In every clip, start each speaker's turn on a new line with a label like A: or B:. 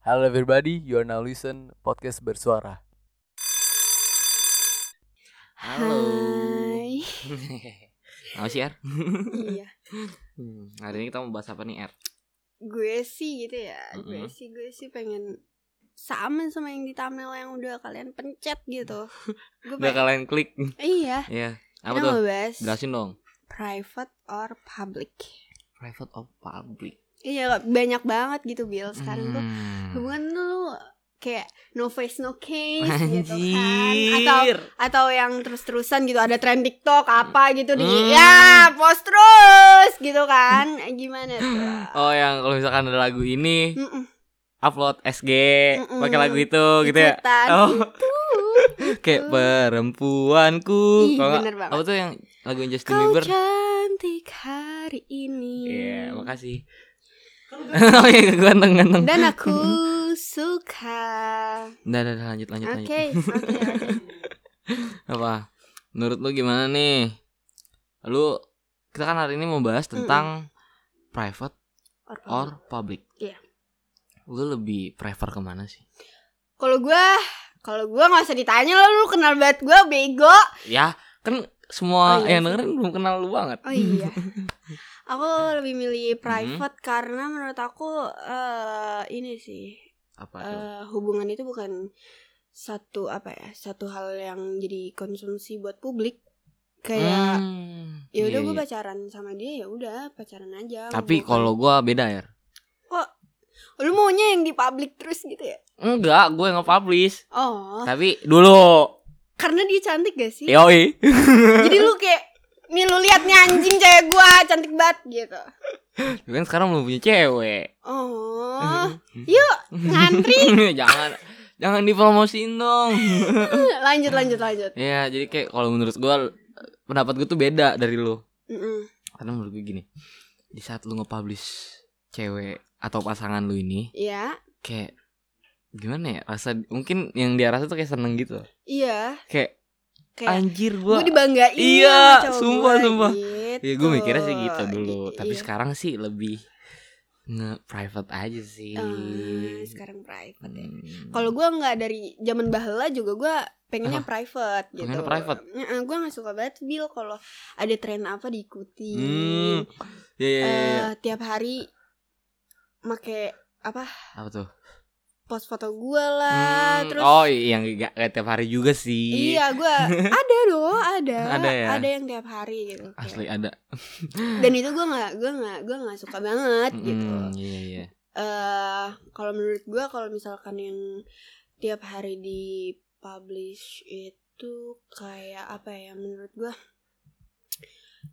A: Hello everybody, you are now listen podcast bersuara.
B: Halo.
C: Hai.
B: Nama sih R?
C: iya.
B: Hmm, hari ini kita mau bahas apa nih R?
C: Gue sih gitu ya. Gue
B: Mm-mm.
C: sih gue sih pengen sama sama yang di thumbnail yang udah kalian pencet gitu. Gue
B: Udah kalian klik.
C: Iya.
B: Iya. Apa
C: Kita
B: tuh?
C: mau bahas
B: Jelasin dong.
C: private or public.
B: Private of public.
C: Iya, banyak banget gitu Bill. Sekarang tuh
B: Hmm.
C: hubungan tuh kayak no face no case gitu kan. Atau
B: Anjir.
C: atau yang terus-terusan gitu ada tren TikTok apa gitu di
B: Hmm.
C: ya post terus gitu kan. Gimana tuh?
B: Oh yang kalau misalkan ada lagu ini
C: Mm-mm.
B: upload SG
C: Mm-mm.
B: pakai lagu itu gitu ya. Oh.
C: itu.
B: Kayak perempuanku.
C: Ih, bener banget.
B: apa tuh yang lagu Justin
C: Kau
B: Bieber?
C: cantik hari ini.
B: Iya, makasih. oh iya, ganteng ganteng.
C: Dan aku suka.
B: Udah, udah, lanjut lanjut
C: Oke,
B: lanjut.
C: oke, oke.
B: Apa? Menurut lu gimana nih? Lu kita kan hari ini mau bahas tentang private
C: Or-
B: or public.
C: Iya.
B: Lu lebih prefer ke mana sih?
C: Kalau gua, kalau gua nggak usah ditanya lo, lu kenal banget gua bego.
B: Ya, kan semua
C: Oh, iya
B: yang dengerin belum kenal lu banget.
C: Oh iya. aku lebih milih
B: Hmm.
C: private karena menurut aku eh ini sih
B: Apa tuh?
C: eh, hubungan itu bukan satu apa ya satu hal yang jadi konsumsi buat publik kayak
B: Hmm,
C: ya udah
B: iya,
C: gue
B: iya.
C: pacaran sama dia ya udah pacaran aja
B: Tapi kalau gua beda ya.
C: lu maunya yang di publik terus gitu ya
B: Enggak, gue yang nge-publish.
C: oh
B: Tapi dulu.
C: karena dia cantik gak sih
B: Yoi.
C: jadi lu kayak nih lu lihat nih anjing cewek gua cantik banget gitu
B: Lu kan sekarang belum punya cewek.
C: oh yuk ngantri
B: jangan jangan dipromosiin dong.
C: lanjut lanjut lanjut
B: ya, jadi kayak kalau menurut gua pendapat gue tuh beda dari lu.
C: Mm-mm.
B: Karena menurut gue gini. Di saat lu nge-publish cewek atau pasangan lu ini
C: ya
B: kayak gimana ya? Rasa mungkin yang dia rasa tuh kayak seneng gitu.
C: iya
B: Kayak
C: kayak
B: anjir
C: gue
B: gua.
C: dibanggain
B: Iya,
C: sama cowok
B: sumpah,
C: gua,
B: sumpah.
C: gitu.
B: Ya gue mikirnya sih gitu dulu,
C: I-
B: tapi
C: iya.
B: sekarang sih lebih nge-private aja sih.
C: Ah, sekarang private ya.
B: Hmm.
C: Kalau gue nggak dari zaman bahela juga gue pengennya private gitu.
B: Pengennya private?
C: gue nggak suka banget Bill kalau ada tren apa diikuti.
B: Hmm. Ya, ya, ya, ya.
C: Eh, tiap hari make apa
B: Apa tuh?
C: Post foto gue lah,
B: Hmm,
C: terus
B: oh yang gak, gak tiap hari juga sih.
C: iya gue ada doh ada
B: Ada ya?
C: ada yang tiap hari gitu. kayak.
B: Asli ada.
C: Dan itu gue nggak gue nggak gue nggak suka banget gitu.
B: Hmm, iya iya.
C: eh kalau menurut gua kalau misalkan yang tiap hari di publish itu kayak apa ya menurut gua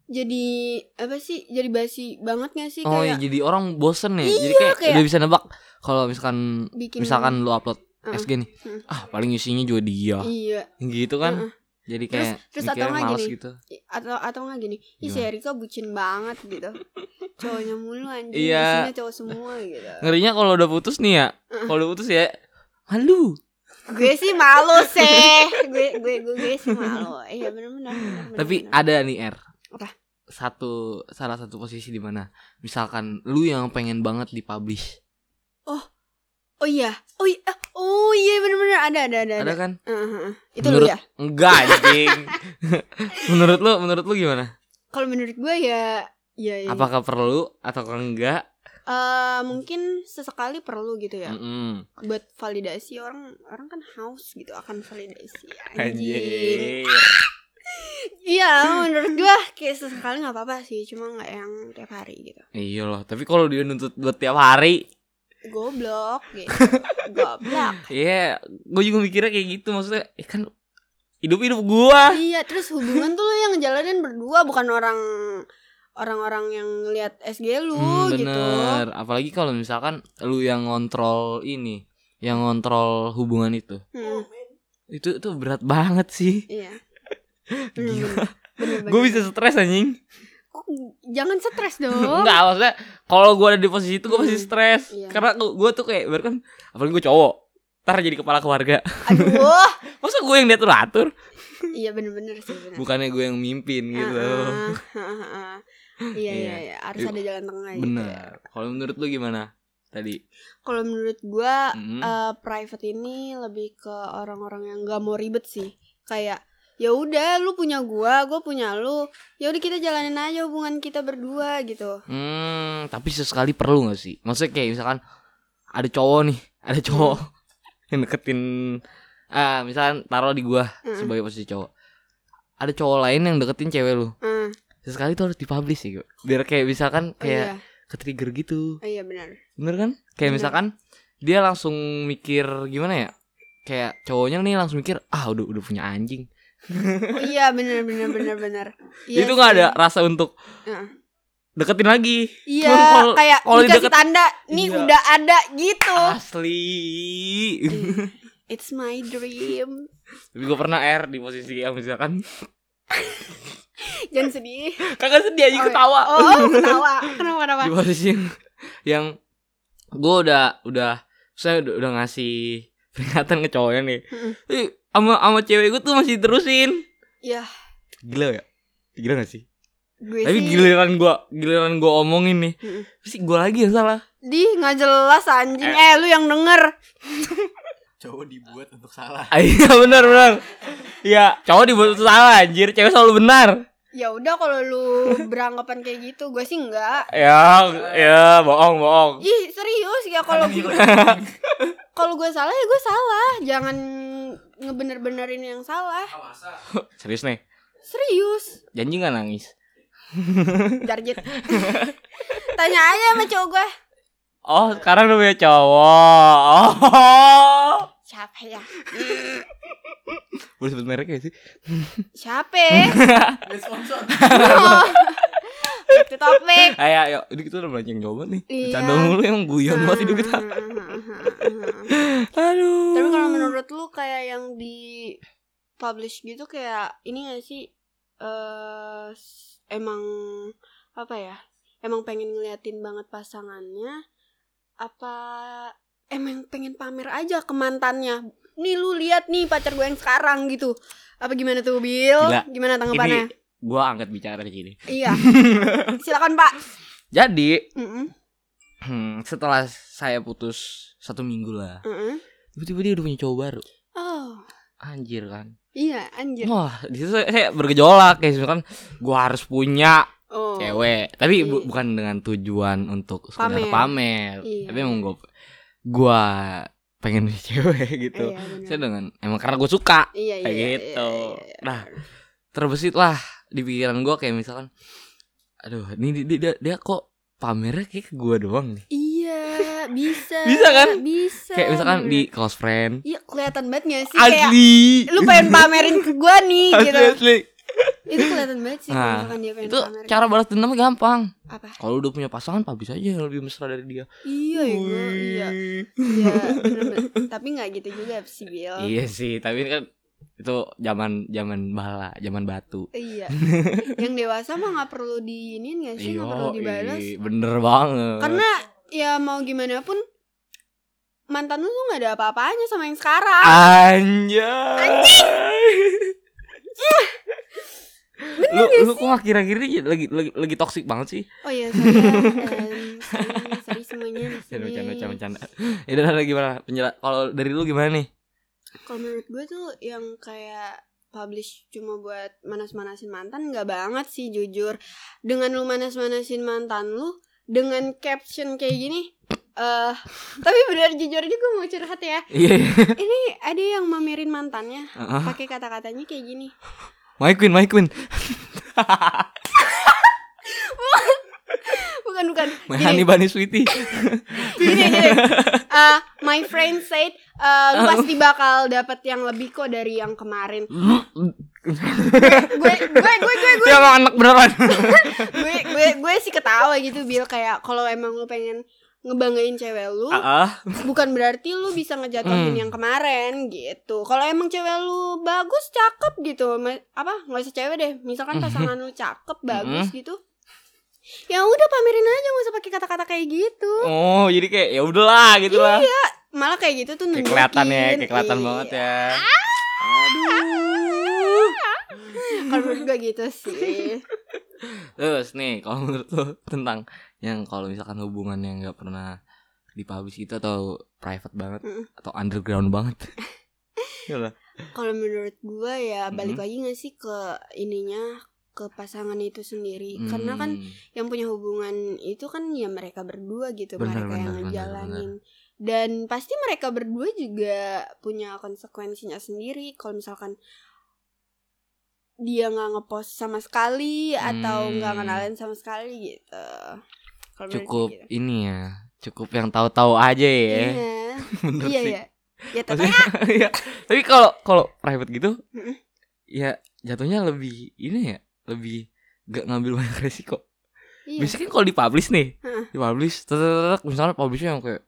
C: jadi apa sih jadi basi banget gak sih
B: Oh iya,
C: kayak
B: jadi orang bosen nih. jadi
C: Iya,
B: kayak,
C: kayak-
B: udah bisa nebak kalau misalkan
C: bikin
B: misalkan lu upload
C: Uh,
B: SG nih.
C: Hmm.
B: Ah, paling isinya juga dia.
C: iya
B: Gitu kan.
C: Uh-uh.
B: Jadi
C: Terus-
B: kayak
C: terus atau
B: mikirnya
C: nggak gini?
B: gitu.
C: Atau atau nggak gini ih si? Erika bucin banget gitu cowoknya mulu anjing
B: Iya.
C: isinya cowok semua gitu
B: Ngerinya kalau udah putus nih ya.
C: Uh.
B: Kalau udah putus ya malu.
C: gue sih malu sih gue gue gue, gue sih malu iya benar-benar
B: Tapi
C: benar.
B: ada nih R.
C: Apa?
B: Satu salah satu posisi di mana misalkan lu yang pengen banget dipublish.
C: Oh iya, oh iya, oh iya bener-bener ada ada ada.
B: Ada
C: ada.
B: kan?
C: Uh, uh, uh. Itu
B: menurut
C: lu ya?
B: enggak anjing. menurut lu menurut lu gimana?
C: Kalau menurut gue ya, ya, ya.
B: Apakah perlu atau enggak?
C: Eh, mungkin sesekali perlu gitu ya,
B: Mm-mm.
C: buat validasi orang orang kan haus gitu akan validasi. Anjing.
B: Anjir.
C: Iya, menurut gue kayak sesekali nggak apa-apa sih, cuma nggak yang tiap hari gitu.
B: Iya loh, tapi kalau dia nuntut buat tiap hari,
C: Goblok gitu, goblok.
B: Iya, gue juga mikirnya kayak gitu maksudnya. Eh kan hidup hidup gua.
C: Iya, terus hubungan tuh lo yang ngejalanin berdua, bukan orang orang-orang yang lihat SG lu
B: Hmm,
C: gitu.
B: bener. Apalagi kalau misalkan lu yang ngontrol ini, yang ngontrol hubungan itu.
C: Hmm,
B: Itu itu berat banget sih.
C: iya. Bener-bener.
B: Gue bisa stres anjing.
C: Jangan stres dong.
B: Enggak, maksudnya kalau gue ada di posisi itu gue pasti
C: Hmm,
B: stres.
C: iya.
B: Karena gue tuh kayak baru kan apalagi gue cowok. Ntar jadi kepala keluarga.
C: Aduh.
B: Masa gue yang diatur atur?
C: iya bener-bener sih bener.
B: Bukannya gue yang mimpin gitu.
C: Ah, ah, ah, ah. Iya iya
B: Iya.
C: iya harus ada jalan tengah gitu. ya.
B: Bener. Kalau menurut lu gimana? tadi?
C: Kalau menurut gua
B: Mm.
C: eh, private ini lebih ke orang-orang yang gak mau ribet sih. Kayak ya udah lu punya gua, gua punya lu. Ya udah kita jalanin aja hubungan kita berdua gitu.
B: Hmm, tapi sesekali perlu gak sih? Maksudnya kayak misalkan ada cowok nih, ada cowok yang deketin ah misalkan taruh di gua
C: Mm.
B: sebagai posisi cowok. Ada cowok lain yang deketin cewek lu.
C: Hmm,
B: Sesekali tuh harus dipublish sih, biar kayak misalkan
C: oh
B: kayak
C: iya,
B: ke-trigger gitu.
C: oh iya benar.
B: Bener kan? Kayak
C: Bener.
B: misalkan dia langsung mikir gimana ya? Kayak cowoknya nih langsung mikir, ah udah udah punya anjing.
C: Oh iya benar benar benar benar. Iya
B: itu nggak ada rasa untuk
C: Heeh.
B: deketin lagi.
C: Iya,
B: kalau-
C: kayak
B: kalau
C: dikasih
B: deket-
C: tanda nih
B: Iya.
C: udah ada gitu.
B: Asli.
C: Iya. It's my dream.
B: Tapi gue pernah air di posisi yang misalkan
C: Jangan sedih.
B: Kagak sedih aja
C: Oh,
B: ketawa
C: Oh, oh, ketawa. Kenapa kenapa?
B: Di posisi yang, yang Gue udah Udah Saya udah, udah ngasih Peringatan ke cowoknya nih
C: Mm-mm.
B: Ih, Sama sama cewek gue tuh masih terusin
C: Ya,
B: Gila ya Gila gak sih
C: gue
B: Tapi
C: sih
B: giliran gue Giliran gue omongin nih
C: Mm-mm.
B: Pasti gue lagi yang salah
C: di nggak jelas anjing.
B: Eh.
C: Eh, lu yang denger.
A: Cowok dibuat untuk salah.
B: Ah, Iya benar benar Iya Cowok dibuat salah anjir Cewek selalu benar
C: Ya udah kalau lu beranggapan kayak gitu, gue sih enggak.
B: Ya Ya bohong bohong
C: Ih, serius ya kalau kalau gue salah ya gue salah. Jangan ngebener-benerin yang salah.
B: Serius nih
C: Serius.
B: Janji gak nangis
C: Jarjit. Tanya aja sama cowok gue.
B: Oh sekarang udah punya cowok Oh
C: Siapa ya?
B: Boleh sebut merek gak sih?
C: Siapa? Back to topic.
B: Ayo ayo Ini kita udah banyak coba nih
C: Iya.
B: Bercanda mulu emang guyon banget hidup kita Aduh
C: Tapi kalau menurut lu kayak yang di publish gitu kayak ini gak sih eh s- emang apa ya? Emang pengen ngeliatin banget pasangannya apa emang pengen pamer aja ke mantannya? Nih lu lihat nih pacar gue yang sekarang gitu. Apa gimana tuh Bill?
B: Gila.
C: Gimana tanggapannya?
B: Ini Gua angkat bicara di sini
C: Iya. Silakan Pak.
B: Jadi
C: Mm-mm,
B: hmm, Setelah saya putus Satu minggu lah
C: mm-mm.
B: Tiba-tiba dia udah punya cowok baru
C: Oh,
B: Anjir kan
C: iya anjir.
B: Wah di situ saya, saya bergejolak Kayak misalkan Gua harus punya
C: Oh.
B: cewek Tapi bu-
C: Iya.
B: bukan dengan tujuan Untuk sekedar
C: Pamer.
B: pamer,
C: Iya.
B: Tapi emang gua Gua pengen punya cewek gitu
C: Iya.
B: Saya dengan Emang karena gue suka
C: Iya, iya,
B: kayak
C: iya,
B: gitu.
C: iya, iya.
B: Nah, terbesit lah di pikiran gue kayak misalkan aduh ini dia, dia, dia kok pamernya kayak ke gue doang nih
C: Iya, bisa.
B: Bisa kan?
C: Bisa.
B: kayak misalkan
C: bener.
B: di close friend
C: Iya, kelihatan banget gak sih kayak
B: asli
C: lu pengen pamerin ke gua nih
B: asli
C: gitu.
B: asli
C: Itu kelihatan banget sih kalau
B: nah
C: misalkan dia pengen
B: itu
C: pamerin.
B: cara balas dendamnya gampang
C: apa?
B: kalau udah punya pasangan publish aja yang lebih mesra dari dia
C: Iya, ya gua, iya. Iya. Tapi nggak gitu juga sih, Bill.
B: iya sih tapi kan itu zaman zaman bala zaman batu
C: Iya. Yang dewasa mah nggak perlu diinin gak sih? Nggak perlu
B: Iya,
C: dibalas.
B: bener banget
C: Karena ya mau gimana pun mantan lu tuh nggak ada apa-apanya sama yang sekarang.
B: Anjay. lu lu kok akhir-akhir ini lagi lagi lagi toksik banget sih?
C: Oh iya, saya em, sorry, sorry semuanya
B: Jangan
C: sini.
B: bercanda, bercanda, bercanda. Ya udah udah, gimana? Penjelas kalau dari lu gimana nih?
C: Kalau menurut gue tuh yang kayak publish cuma buat manas-manasin mantan nggak banget sih jujur. Dengan lu manas-manasin mantan lu dengan caption kayak gini eh tapi benar jujur aja gue mau curhat ya.
B: Iya.
C: Ini ada yang mamerin mantannya
B: Heeh.
C: pakai kata-katanya kayak gini.
B: My Queen, My Queen.
C: Bukan bukan.
B: My Honey Bunny Sweetie.
C: gini gini. Eh, my friend said eh, lu pasti bakal dapet yang lebih kok dari yang kemarin. gue gue gue gue gue
B: Dia emang anak beneran.
C: gue gue gue sih ketawa gitu bil kayak kalau emang lu pengen ngebanggain cewek lu
B: Ah, ah.
C: bukan berarti lu bisa ngejatuhin
B: Hmm.
C: yang kemarin gitu kalau emang cewek lu bagus cakep gitu apa nggak usah cewek deh misalkan pasangan lu cakep bagus gitu ya udah pamerin aja nggak usah pakai kata-kata kayak gitu
B: Oh, jadi kayak ya udahlah gitu lah.
C: malah kayak gitu tuh nunjukin
B: kelihatan ya, kelihatan
C: Iya.
B: banget ya.
C: kalau menurut gue gitu sih
B: Terus nih, kalau menurut lu tentang yang kalau misalkan hubungan yang nggak pernah dipublish itu atau private banget atau underground banget.
C: Kalau menurut gue ya balik
B: Mhm.
C: lagi gak sih ke ininya ke pasangan itu sendiri karena kan
B: Hmm.
C: yang punya hubungan itu kan ya mereka berdua gitu
B: Benar,
C: mereka yang
B: benar, benar,
C: ngejalanin dan pasti mereka berdua juga punya konsekuensinya sendiri kalau misalkan dia nggak ngepost sama sekali atau nggak
B: Hmm.
C: ngenalin sama sekali gitu. Menurut
B: cukup
C: gitu.
B: ini ya cukup yang tahu-tahu aja ya.
C: Iya.
B: Bener
C: iya
B: sih.
C: ya ya tapi
B: Maksudnya, iya. tapi kalau kalau private gitu ya jatuhnya lebih ini ya lebih gak ngambil banyak resiko.
C: Iya.
B: Biasanya kan kalau dipublish nih
C: Heeh.
B: dipublish tetetetet, misalnya publishnya yang kayak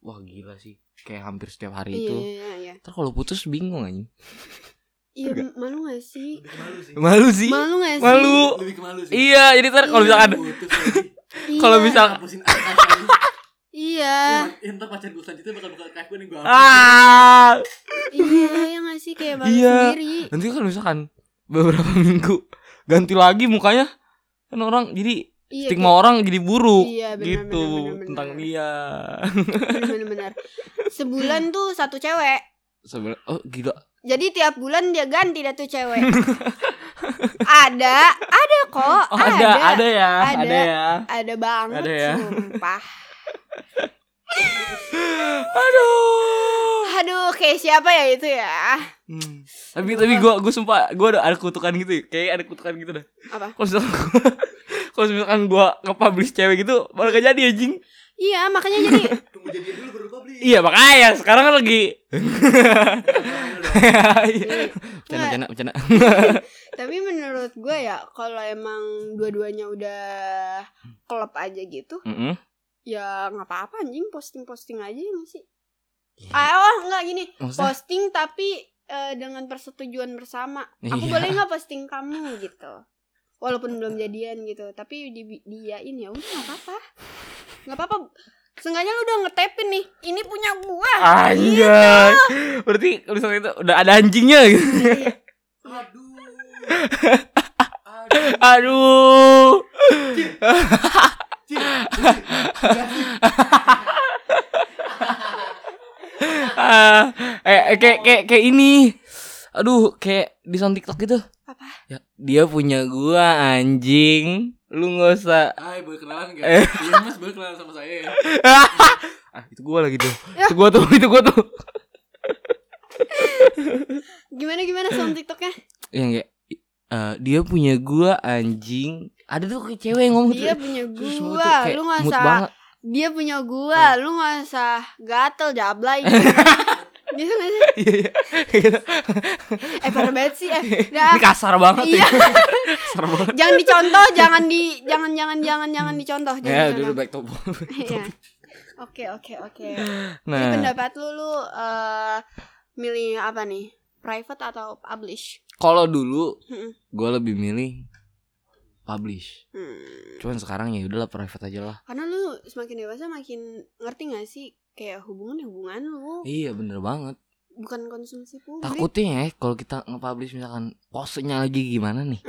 B: wah gila sih. Kayak hampir setiap hari
C: iya
B: itu.
C: iya iya.
B: Ntar kalau putus bingung aja
C: iya malu gak sih?
A: Malu sih.
B: malu sih.
C: Malu gak sih?
B: Malu.
A: Lebih ke malu sih.
B: iya jadi ntar kalau
C: Iya.
B: misalkan
A: lagi.
C: Iya.
B: kalau misal-
C: iya.
A: Ya, ntar pacar gue selanjutnya bakal buka archive gue nih gue
B: ah.
C: Iya ya gak sih? Kayak malu
B: Iya.
C: sendiri.
B: Nanti kalau misalkan beberapa minggu ganti lagi mukanya kan orang jadi
C: iya
B: stigma orang jadi buruk.
C: Iya, benar,
B: gitu
C: benar, benar, benar.
B: tentang dia.
C: Bener-bener sebulan tuh satu cewek.
B: Sebenarnya oh gila
C: jadi tiap bulan dia ganti dah tuh cewek ada ada kok
B: oh, ada ada ya
C: Ada.
B: ada ya
C: ada banget
B: Ada ya.
C: sumpah
B: aduh
C: aduh kayak siapa ya itu ya
B: Hmm. tapi tapi gue gue sumpah gue ada ada kutukan gitu ya. kayak ada kutukan gitu dah
C: apa
B: kalau misalkan gua, gue nge-publish cewek gitu bakal gak jadi anjing
C: iya makanya jadi
A: Tunggu jadian dulu baru publish.
B: iya makanya sekarang kan lagi
C: Iya.
B: bercanda
C: tapi menurut gue ya kalau emang dua-duanya udah klop aja gitu ya nggak apa-apa anjing posting-posting aja ya nggak sih
B: Iya.
C: ah oh nggak gini
B: Maksudnya?
C: posting tapi eh, dengan persetujuan bersama aku
B: Iya.
C: boleh nggak posting kamu gitu walaupun belum jadian gitu tapi di diain ya udah nggak apa-apa nggak apa-apa Seenggaknya lu udah ngetepin nih Ini punya gua
B: Anjay. Berarti kalau misalnya itu udah ada anjingnya gitu.
C: Iya.
A: Aduh. Aduh.
B: Aduh. Ah, eh, eh, kayak kayak kayak ini. Aduh, kayak di sound TikTok gitu.
C: Apa?
B: Ya, dia punya gua anjing. Lu nggak usah.
A: Hai, boleh kenalan gak?
B: Eh.
A: Iya mas, boleh kenalan sama saya ya
B: ah, itu gua lagi tuh. Itu gua tuh, itu gua tuh.
C: Gimana gimana sound tiktoknya
B: Yang kayak eh, dia punya gua anjing. Ada tuh kayak cewek yang ngomong
C: Dia
B: tuh.
C: punya gua Lu gak
B: mood
C: usah. Dia punya gua Lu gak usah gatel jablay Gitu gak sih?
B: Iya, iya. Gitu.
C: Eh parah banget sih eh. Dah.
B: Ini kasar banget
C: Iya.
B: ya. kasar banget.
C: Jangan dicontoh Jangan di Jangan jangan jangan jangan dicontoh
B: Ya,
C: jangan
B: dulu back to
C: Iya. Oke oke oke Jadi
B: Nah,
C: pendapat lu Lu eh, Milih apa nih? Private atau publish?
B: kalau dulu gue lebih milih publish.
C: Hmm.
B: Cuman sekarang ya udahlah private aja lah.
C: Karena lu semakin dewasa makin ngerti gak sih kayak hubungan hubungan lu
B: Iya bener banget.
C: bukan konsumsi publik.
B: Takutnya ya kalau kita nge-publish misalkan posenya lagi gimana nih.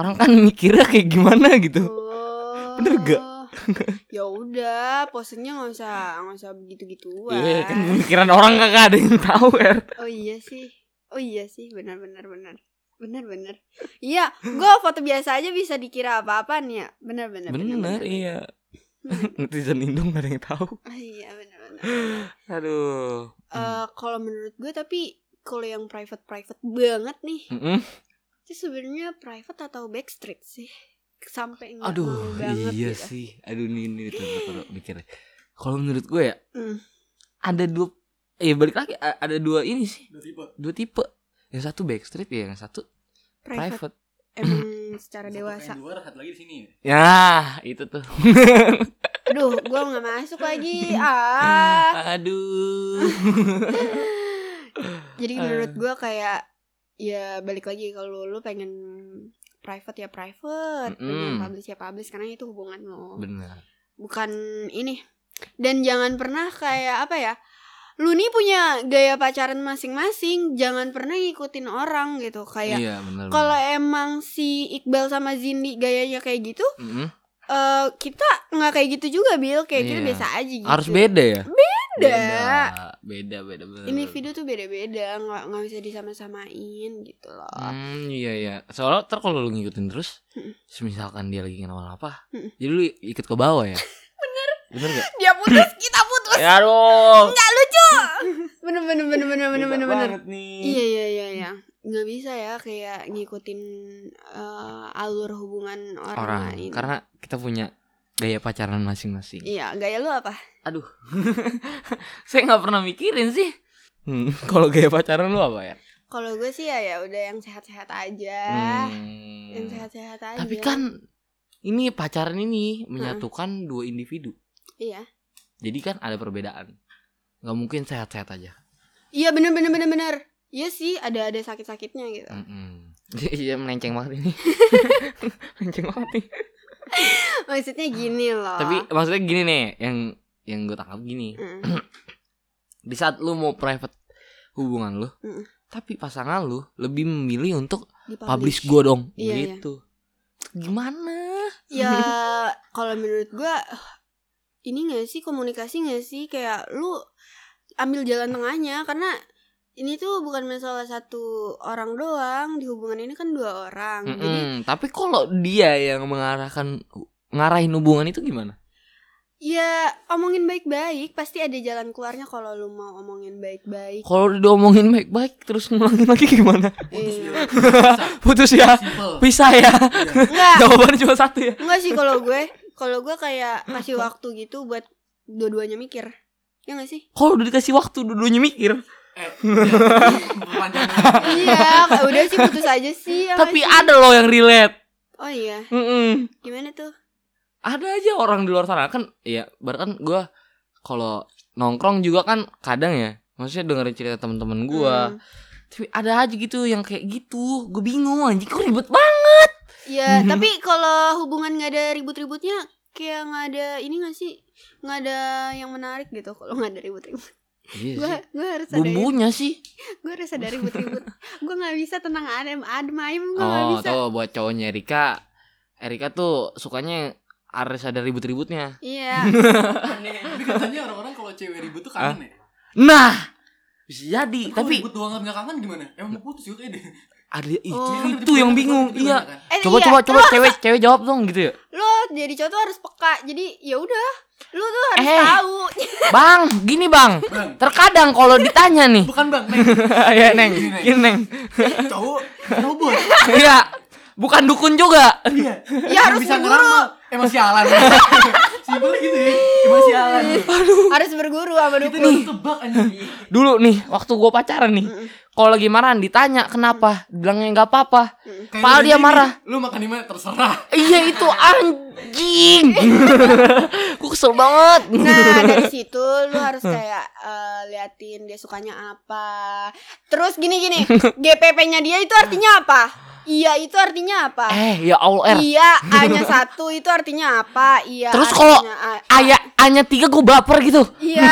B: Orang kan mikirnya kayak gimana gitu.
C: Oh.
B: Bener gak?
C: ya udah, posenya nggak usah nggak usah begitu gituan.
B: Iya kan pemikiran orang kagak ada yang tahu er.
C: Oh iya sih. Oh iya sih, benar benar benar. Benar benar. Iya, gua foto biasa aja bisa dikira apa-apaan ya. Benar benar.
B: Bener iya. Netizen Indo gak ada yang tahu.
C: Oh, iya.
B: Aduh.
C: Eh kalau menurut gue tapi kalau yang private private banget nih,
B: Mm-mm.
C: itu sebenarnya private atau backstreet sih? Sampai nggak
B: Aduh
C: mau banget
B: iya
C: gitu.
B: sih. Aduh ini ini tuh kalau mikir. Kalau menurut gue ya
C: Hmm.
B: ada dua eh balik lagi ada dua ini sih
A: Udah tipe
B: dua tipe yang satu backstreet ya yang satu
C: Private,
B: private
C: emang secara dewasa.
A: luar, satu lagi di sini
B: ya itu tuh
C: Aduh, gua nggak masuk lagi. Ah.
B: aduh
C: Jadi menurut gua kayak ya balik lagi kalau lu pengen private ya private, pengen
B: Mm-mm.
C: publish ya publish karena itu hubungan lo.
B: benar
C: Bukan ini. Dan jangan pernah kayak apa ya? Lu nih punya gaya pacaran masing-masing, jangan pernah ngikutin orang gitu. Kayak
B: iya
C: kalau emang si Iqbal sama Zindi gayanya kayak gitu,
B: Mm-mm.
C: Eh, kita nggak kayak gitu juga Bill kayak kita
B: Iya.
C: biasa aja gitu
B: Harus beda ya?
C: Beda.
B: Beda, beda, beda.
C: individu tuh beda-beda nggak nggak bisa disama-samain gitu loh
B: Hmm, iya iya. Soalnya ntar kalau lu ngikutin terus, misalkan dia lagi kenal apa, jadi lu ikut ke bawah ya? Bener. Bener gak?
C: dia putus kita putus
B: Ya aduh.
C: nggak lucu bener bener bener bener bener
B: Beda
C: bener bener
B: nih.
C: iya iya iya iya nggak bisa ya kayak ngikutin eh, alur hubungan orang,
B: Orang,
C: lain
B: karena kita punya gaya pacaran masing-masing.
C: iya gaya lu apa
B: Aduh. Saya nggak pernah mikirin sih. Hmm, kalau gaya pacaran lu apa ya?
C: kalau gue sih ya ya udah yang sehat-sehat aja
B: Hmm.
C: yang sehat-sehat aja
B: Tapi kan ini pacaran ini menyatukan dua individu.
C: iya
B: Jadi kan ada perbedaan. Nggak mungkin sehat-sehat aja.
C: iya bener bener bener bener iya sih ada ada sakit-sakitnya gitu
B: Mm-mm. Iya melenceng banget ini. melenceng banget nih.
C: maksudnya gini loh
B: Tapi maksudnya gini nih, yang yang gue tangkap gini.
C: Mm.
B: Di saat lu mau private hubungan lu,
C: Mm.
B: tapi pasangan lu lebih memilih untuk
C: Di
B: publish gue dong,
C: Iya, iya.
B: gitu. Gimana?
C: ya kalau menurut gue ini gak sih komunikasi gak sih kayak lu ambil jalan tengahnya karena ini tuh bukan masalah satu orang doang di hubungan ini kan dua orang jadi
B: Mm-mm. Tapi kalau dia yang mengarahkan ngarahin hubungan itu gimana?
C: ya omongin baik-baik pasti ada jalan keluarnya kalau lu mau omongin baik-baik
B: Kalau udah omongin baik-baik terus ngulangin lagi gimana?
A: Putus ya. Bisa.
B: Putus ya, pisah ya.
C: Enggak
B: Jawabannya cuma satu ya.
C: enggak sih kalau gue kalau gue kayak kasih waktu gitu buat dua-duanya mikir ya gak sih
B: Kalau udah dikasih waktu dua-duanya mikir.
A: Eh, iya.
C: Iya udah sih putus aja sih ya
B: Tapi
C: sih?
B: ada loh yang relate.
C: oh iya
B: Mm-mm.
C: gimana tuh
B: Ada aja orang di luar sana kan. Iya, bahkan gue kalau nongkrong juga kan kadang ya. Maksudnya dengerin cerita teman-teman gue.
C: Hmm.
B: Tapi ada aja gitu yang kayak gitu. Gue bingung anjing kok ribet banget.
C: Iya, tapi kalau hubungan nggak ada ribut-ributnya, kayak nggak ada ini nggak sih, nggak ada yang menarik gitu. Kalau nggak ada ribut-ribut,
B: Iya
C: gue gue harus ada,
B: Bumbunya sih.
C: gue harus ada ribut-ribut. gue nggak bisa tenang adem adem ayem, gue nggak
B: Oh,
C: bisa.
B: tuh buat cowoknya Erika. Erika tuh sukanya harus ada ribut-ributnya.
C: Iya,
A: Tapi katanya orang-orang kalau cewek ribut tuh kangen ya.
B: Nah, bisa jadi.
A: Kalau
B: Tapi
A: ribut doang nggak kangen gimana? Emang mau putus juga deh.
B: Ada itu,
C: Oh.
B: itu yang bingung. Iya.
C: eh,
B: Coba
C: iya.
B: coba coba cewek cewek jawab dong gitu ya.
C: Lo jadi cowok tuh harus peka. Jadi ya udah, lo tuh harus
B: Eh.
C: tahu.
B: Bang, gini bang.
A: Bang,
B: Terkadang kalau ditanya nih.
A: bukan bang, neng.
B: ya neng,
A: Gini, Neng. Cowok robot.
B: Iya, bukan dukun juga.
A: Iya.
C: Ya harus
A: bisa ngeramal. Emang sialan. Simpel gitu ya. Emang sialan.
C: harus berguru sama
A: Kita
C: dukun.
A: nih tebak anjing.
B: Dulu nih, waktu gua pacaran nih. Kalau lagi marahan ditanya kenapa, bilangnya nggak apa-apa. Padahal dia marah.
A: Lu makan di mana terserah.
B: Iya itu anjing. Gua kesel banget.
C: Nah dari situ lu harus kayak eh, liatin dia sukanya apa. Terus gini gini, GPP-nya dia itu artinya apa? Iya itu artinya apa?
B: Eh, ya Allah, Er.
C: Iya A-nya satu itu artinya apa? Iya.
B: Terus kalau Ayah hanya tiga gue baper gitu.
C: Iya,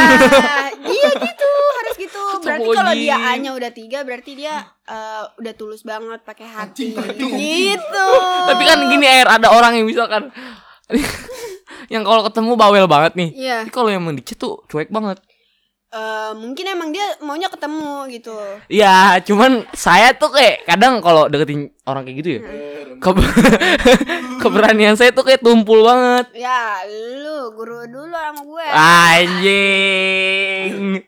C: iya gitu harus gitu. Berarti kalau dia
B: Astagfirullahaladzim.
C: A-nya udah tiga, berarti dia eh, udah tulus banget pakai hati. Gitu.
B: Tapi kan gini air ada orang yang misalkan yang kalau ketemu bawel banget nih.
C: Iya,
B: kalau yang mendicet tuh cuek banget.
C: Eh, mungkin emang dia maunya ketemu gitu.
B: Ya, cuman saya tuh kayak kadang kalau deketin orang kayak gitu ya. ke- keberanian saya tuh kayak tumpul banget.
C: Ya, lu guru dulu sama gue.
B: Anjing.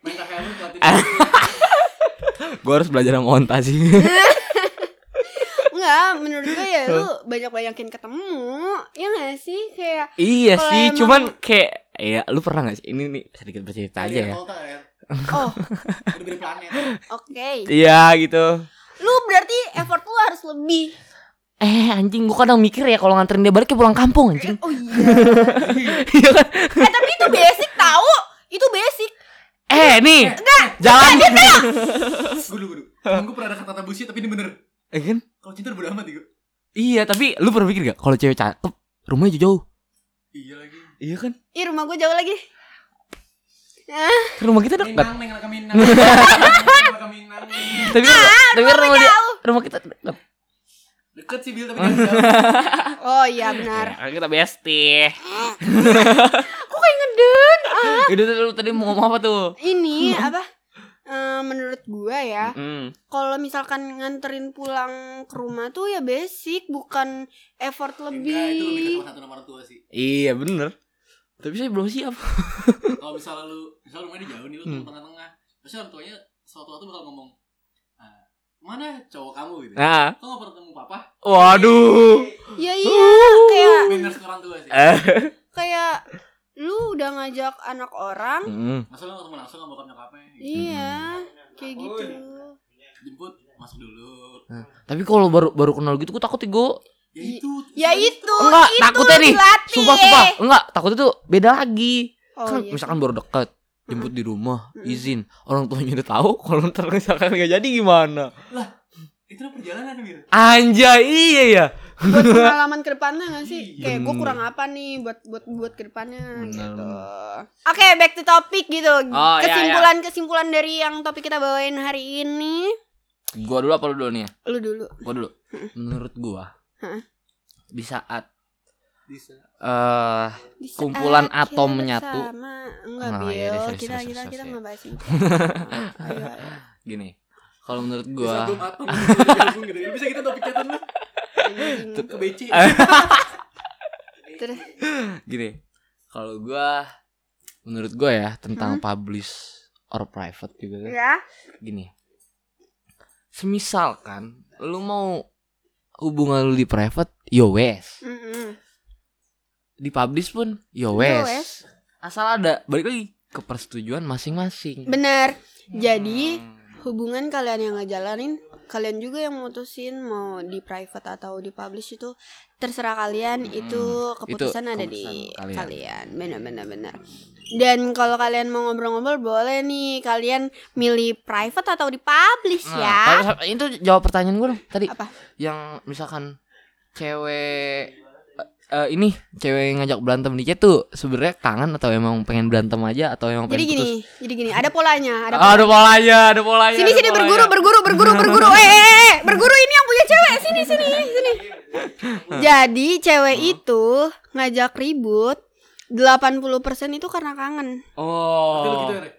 B: Gue harus belajar sama onta sih.
C: Enggak, menurut gue ya lu banyak-banyakin ketemu. Ya gak sih? Kayak
B: iya sih,
C: emang-
B: cuman kayak ya lu pernah gak sih ini nih sedikit bercerita aja ya.
A: Ya.
C: oh,
A: Udah beda planet.
C: oke.
B: Iya gitu.
C: Lu berarti effort lu harus lebih.
B: Eh anjing gua kadang mikir ya kalau nganterin dia balik ke pulang kampung anjing.
C: Oh iya.
B: Iya kan?
C: eh tapi itu basic tahu. Itu basic.
B: Eh nih, jalan.
A: Gue dulu, gue dulu. Emang gue pernah ada kata-kata bullshit tapi ini bener.
B: Eh kan?
A: Kalau cinta udah amat gue.
B: Iya, tapi lu pernah mikir gak kalau cewek cakep rumahnya jauh?
A: Iya lagi.
B: Iya kan?
C: Ih, rumah gue jauh lagi.
B: Rumah kita dekat.
A: Minang, neng.
B: Tapi kan, tapi rumah dia, rumah kita dekat.
A: deket sih Bil tapi jangan jauh.
C: Oh iya benar.
B: Ya, kan kita bestie.
C: Kok kayak ngeden? Ah.
B: Itu lu tadi mau ngomong apa tuh?
C: Ini apa? Eh, menurut gua ya,
B: Hmm.
C: kalau misalkan nganterin pulang ke rumah tuh ya basic, bukan effort
A: Enggak, itu lebih ke
C: lebih.
A: satu nomor tua sih.
B: Iya bener. Tapi saya belum siap.
A: Kalau misalnya lu, misalnya rumahnya di jauh nih, lu
B: Hmm.
A: tengah-tengah. Pasti orang tuanya suatu waktu bakal ngomong, "Ah, mana cowok kamu gitu.
B: Nah,
A: Kok gak pernah ketemu papa?
B: waduh.
C: Ya iya, kayak
A: Manners ke orang tua sih.
B: Eh.
C: kayak lu udah ngajak anak orang,
B: Hmm.
A: Masa lu ketemu langsung sama bokap nyokapnya?
C: iya, kayak gitu.
A: Jemput, masuk dulu.
B: Tapi kalau baru baru kenal gitu gue takut gue
A: Ya itu.
C: Ya itu,
B: enggak
C: itu
B: takutnya nih.
C: dilatih.
B: Sumpah sumpah enggak takutnya tuh beda lagi.
C: Oh,
B: kan
C: iya
B: misalkan baru dekat jemput di rumah izin orang tuanya udah tahu kalau ntar misalkan nggak jadi gimana
A: Itu udah perjalanan Mir.
B: anjay iya ya
C: buat pengalaman ke depannya gak sih?
A: Iya,
C: Kayak gue kurang apa nih buat buat buat ke depannya
B: Bener,
C: gitu. Oke, back to topic gitu.
B: Oh, iya,
C: kesimpulan kesimpulan dari yang topik kita bawain hari ini.
B: gua dulu apa lu dulu nih ya
C: Lu dulu.
B: gua dulu menurut gua
C: Hah?
B: di saat
A: Bisa.
B: eh
C: Di saat
B: Kumpulan
C: kita
B: atom menyatu.
C: Enggak,
B: Oh, iya,
C: kita kita kita
B: ya.
C: nggak bahas itu. ayo, ayo.
B: gini kalau menurut gua
A: atom bisa gabung gitu. Bisa kita topik chatan lu ke BC.
C: Terus
B: gini kalau gua menurut gua ya tentang
C: Hmm?
B: publish or private juga kan
C: ya.
B: gini semisal kan lu mau hubungan lu di private yo wes. Di publish pun yo
C: Yo
B: wes. asal ada balik lagi ke persetujuan masing-masing.
C: Bener. Jadi
B: Hmm.
C: hubungan kalian yang ngejalanin kalian juga yang mutusin mau di private atau di publish itu terserah kalian.
B: Hmm,
C: itu keputusan
B: itu
C: ada di
B: keputusan kalian.
C: kalian. Benar benar benar dan kalau kalian mau ngobrol-ngobrol boleh nih. Kalian milih private atau di publish
B: Nah,
C: ya?
B: tapi itu jawab pertanyaan gue dong tadi.
C: Apa?
B: Yang misalkan cewek eh, ini cewek ngajak berantem di chat tuh sebenarnya kangen atau emang pengen berantem aja atau emang
C: jadi
B: pengen
C: gini
B: putus?
C: jadi gini ada polanya ada
B: Ah, ada polanya, ada polanya.
C: sini
B: ada
C: sini
B: polanya.
C: berguru berguru berguru. Berguru eh, eh, eh, berguru ini yang punya cewek. Sini sini sini. Jadi cewek itu ngajak ribut 80% itu karena kangen
B: Oh.
A: Lu gitu ya. Re?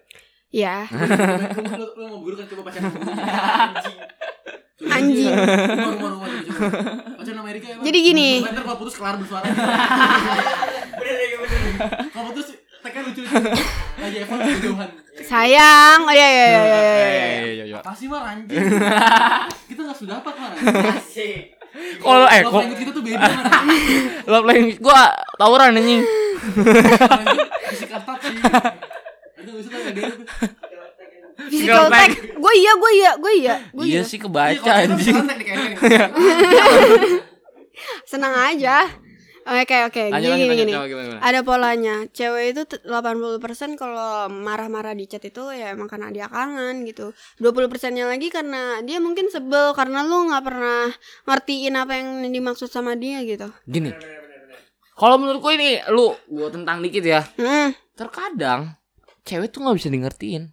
C: ya
A: Lu- lu- Lu mau guru kan coba pacaran sama guru. Anjing. Coba
C: Anjing.
A: Rumah rumah rumah coba, coba. Pacaran Amerika ya. Bang?
C: Jadi gini.
A: Ntar kalau putus kelar bersuara. Kalau putus tekan lucu. Lagi kejauhan.
C: sayang oh ya ya ya ya, ya, ya, ya.
B: iya, iya.
A: Apa sih mar anjing? Kita sudah apa mar.
B: Kalau eh
A: Love
B: kok
A: language kita tuh beda
B: love language gua tawuran anjing.
A: Atat sih. Itu bisa
C: physical tag gue iya gue iya gue iya. Gue
B: Iya
C: iya.
B: sih
A: Iya,
B: kebaca
A: kita
B: anjing.
C: senang aja oke oke gini
B: lanjut
C: gini gini
B: coba gimana gimana.
C: ada polanya cewek itu t- 80% kalau marah-marah di chat itu ya emang karena dia kangen gitu 20% nya lagi karena dia mungkin sebel karena lu nggak pernah ngertiin apa yang dimaksud sama dia gitu
B: Gini. Kalau menurutku ini lu gua tentang dikit ya.
C: hmm.
B: Terkadang cewek tuh nggak bisa di ngertiin.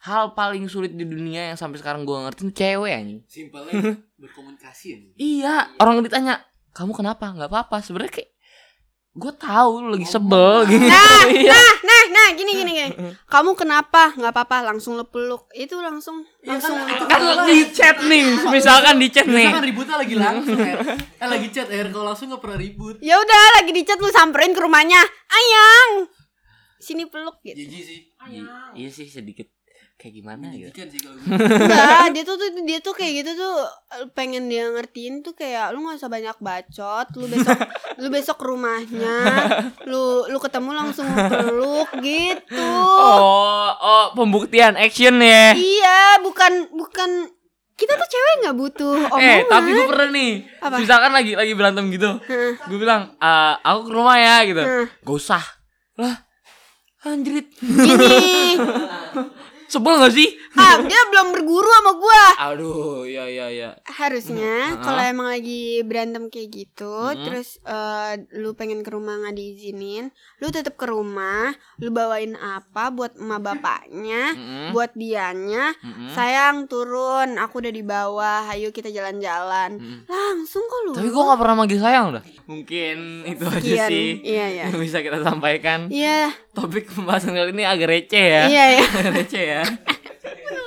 B: Hal paling sulit di dunia yang sampai sekarang gua ngertiin cewek anjing.
A: Simpelnya berkomunikasi ya.
B: Iya, orang ditanya, "Kamu kenapa?" nggak apa-apa. Sebenarnya kayak gue tahu lu lagi sebel gitu.
C: Nah,
B: Iya.
C: nah, nah, nah, gini, gini, gini. Kamu kenapa? Nggak apa-apa, langsung lu peluk. Itu langsung,
A: Iya
C: langsung.
A: kan, itu
B: Kan di chat nih, misalkan di chat nih.
A: Biasanya kan ributnya lagi langsung ya. Eh lagi chat air kalau langsung gak pernah ribut.
C: Ya udah, lagi di chat lu samperin ke rumahnya. Ayang, sini peluk gitu.
A: Jijik sih.
B: I- Iya sih sedikit kayak gimana gitu.
A: Jijikan sih kalau gitu.
C: Enggak, dia tuh, tuh dia tuh kayak gitu tuh pengen dia ngertiin tuh kayak lu nggak usah banyak bacot, lu besok lu besok ke rumahnya, lu lu ketemu langsung lu peluk gitu.
B: Oh, oh pembuktian action ya.
C: Iya, bukan bukan kita tuh cewek nggak butuh omongan.
B: Eh, tapi gue pernah nih.
C: Apa?
B: Misalkan lagi lagi berantem gitu. Gue bilang, "Eh, aku ke rumah ya gitu.
C: Hah.
B: Gak usah. Lah, anjrit.
C: Gini,
B: Sebel gak sih?
C: ah dia belum berguru sama gua
B: Aduh, iya iya iya.
C: harusnya
B: Hmm.
C: kalau
B: Ah.
C: emang lagi berantem kayak gitu
B: Hmm.
C: terus eh, lu pengen ke rumah nggak diizinin lu tetap ke rumah lu bawain apa buat emak bapaknya
B: Mm-mm.
C: buat dianya
B: Mm-mm.
C: sayang turun aku udah di bawah ayo kita jalan-jalan
B: Mm-mm.
C: langsung kok lu
B: Tapi gue gak pernah manggil sayang dah. Mungkin itu aja
C: Sekian.
B: sih
C: iya ya
B: yang bisa kita sampaikan.
C: iya
B: Topik pembahasan kali ini agak receh ya.
C: iya ya
B: Agak receh ya.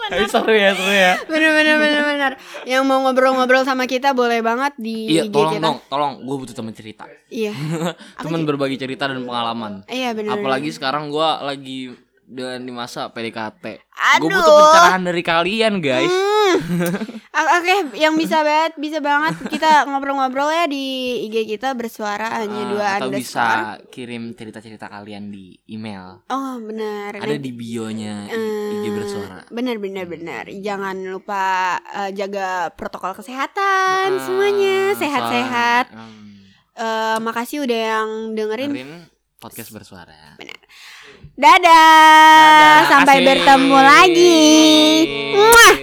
B: Tapi seru ya, seru ya.
C: bener bener bener bener yang mau ngobrol-ngobrol sama kita boleh banget di
B: Iya,
C: IG
B: tolong
C: kita
B: dong, tolong. Gue butuh teman cerita.
C: iya
B: teman berbagi cerita dan pengalaman.
C: iya bener
B: Apalagi sekarang gue lagi dengan di masa PDKT. Gue butuh pencerahan dari kalian, guys.
C: Hmm. Oke, yang bisa banget, bisa banget kita ngobrol-ngobrol ya di IG kita bersuara hanya
B: Ah,
C: dua
B: atau
C: underscore.
B: bisa kirim cerita-cerita kalian di email.
C: Oh benar.
B: Ada di bionya IG bersuara.
C: Benar benar benar. Jangan lupa eh, jaga protokol kesehatan
B: Ah,
C: semuanya sehat-sehat. Eh, makasih udah yang dengerin.
B: dengerin podcast bersuara.
C: Dadah.
B: Dadah,
C: Sampai
B: makasih.
C: bertemu lagi. Muah.